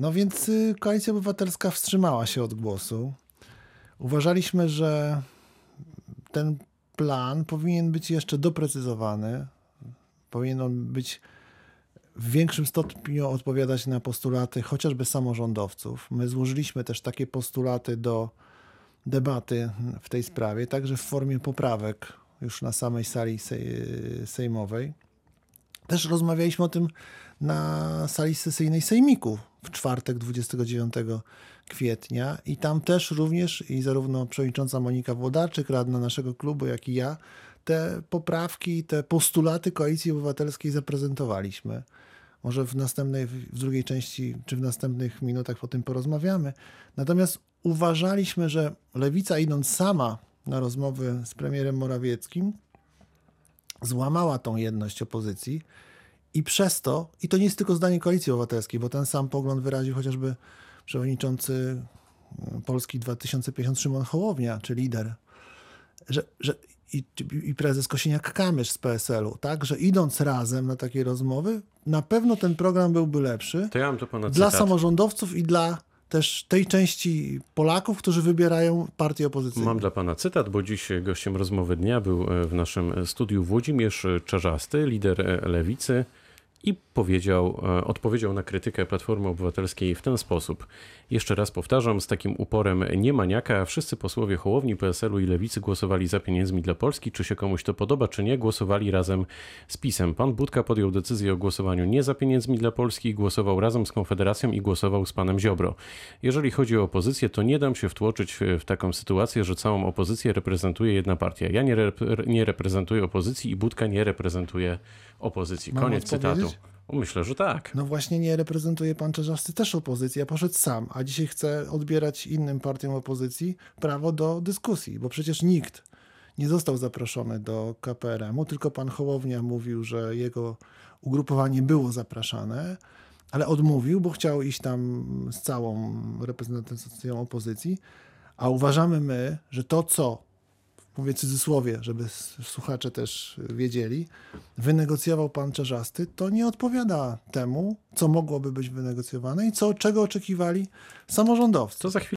no więc y, Koalicja Obywatelska wstrzymała się od głosu. Uważaliśmy, że ten plan powinien być jeszcze doprecyzowany. Powinien on być w większym stopniu odpowiadać na postulaty chociażby samorządowców. My złożyliśmy też takie postulaty do debaty w tej sprawie, także w formie poprawek już na samej sali sejmowej. Też rozmawialiśmy o tym na sali sesyjnej Sejmiku w czwartek 29 kwietnia i tam też również i zarówno przewodnicząca Monika Włodarczyk, radna naszego klubu, jak i ja te poprawki, te postulaty Koalicji Obywatelskiej zaprezentowaliśmy. Może w następnej, w drugiej części, czy w następnych minutach o tym porozmawiamy. Natomiast uważaliśmy, że lewica idąc sama na rozmowy z premierem Morawieckim, złamała tą jedność opozycji i przez to, i to nie jest tylko zdanie Koalicji Obywatelskiej, bo ten sam pogląd wyraził chociażby przewodniczący Polski 2050 Szymon Hołownia, czy lider, że, że i, i prezes Kosiniak-Kamysz z PSL-u, tak, że idąc razem na takie rozmowy, na pewno ten program byłby lepszy ja mam to ponad dla cytat. samorządowców i dla też tej części Polaków, którzy wybierają partię opozycyjną. Mam dla pana cytat, bo dziś gościem rozmowy dnia był e, w naszym studiu Włodzimierz Czarzasty, lider e, lewicy i powiedział, e, odpowiedział na krytykę Platformy Obywatelskiej w ten sposób. Jeszcze raz powtarzam, z takim uporem nie maniaka, wszyscy posłowie Hołowni, PSL-u i Lewicy głosowali za pieniędzmi dla Polski, czy się komuś to podoba, czy nie, głosowali razem z PiSem. Pan Budka podjął decyzję o głosowaniu nie za pieniędzmi dla Polski, głosował razem z Konfederacją i głosował z panem Ziobro. Jeżeli chodzi o opozycję, to nie dam się wtłoczyć w taką sytuację, że całą opozycję reprezentuje jedna partia. Ja nie, nie reprezentuję opozycji i Budka nie reprezentuje opozycji. Koniec cytatu. Myślę, że tak. No właśnie nie reprezentuje pan Czerzasty też opozycji, a poszedł sam, a dzisiaj chce odbierać innym partiom opozycji prawo do dyskusji, bo przecież nikt nie został zaproszony do KPRM-u, tylko pan Hołownia mówił, że jego ugrupowanie było zapraszane, ale odmówił, bo chciał iść tam z całą reprezentacją opozycji, a uważamy my, że to, co mówię cudzysłowie, żeby słuchacze też wiedzieli, wynegocjował pan Czerzasty, to nie odpowiada temu, co mogłoby być wynegocjowane i co, czego oczekiwali samorządowcy. To za chwilę.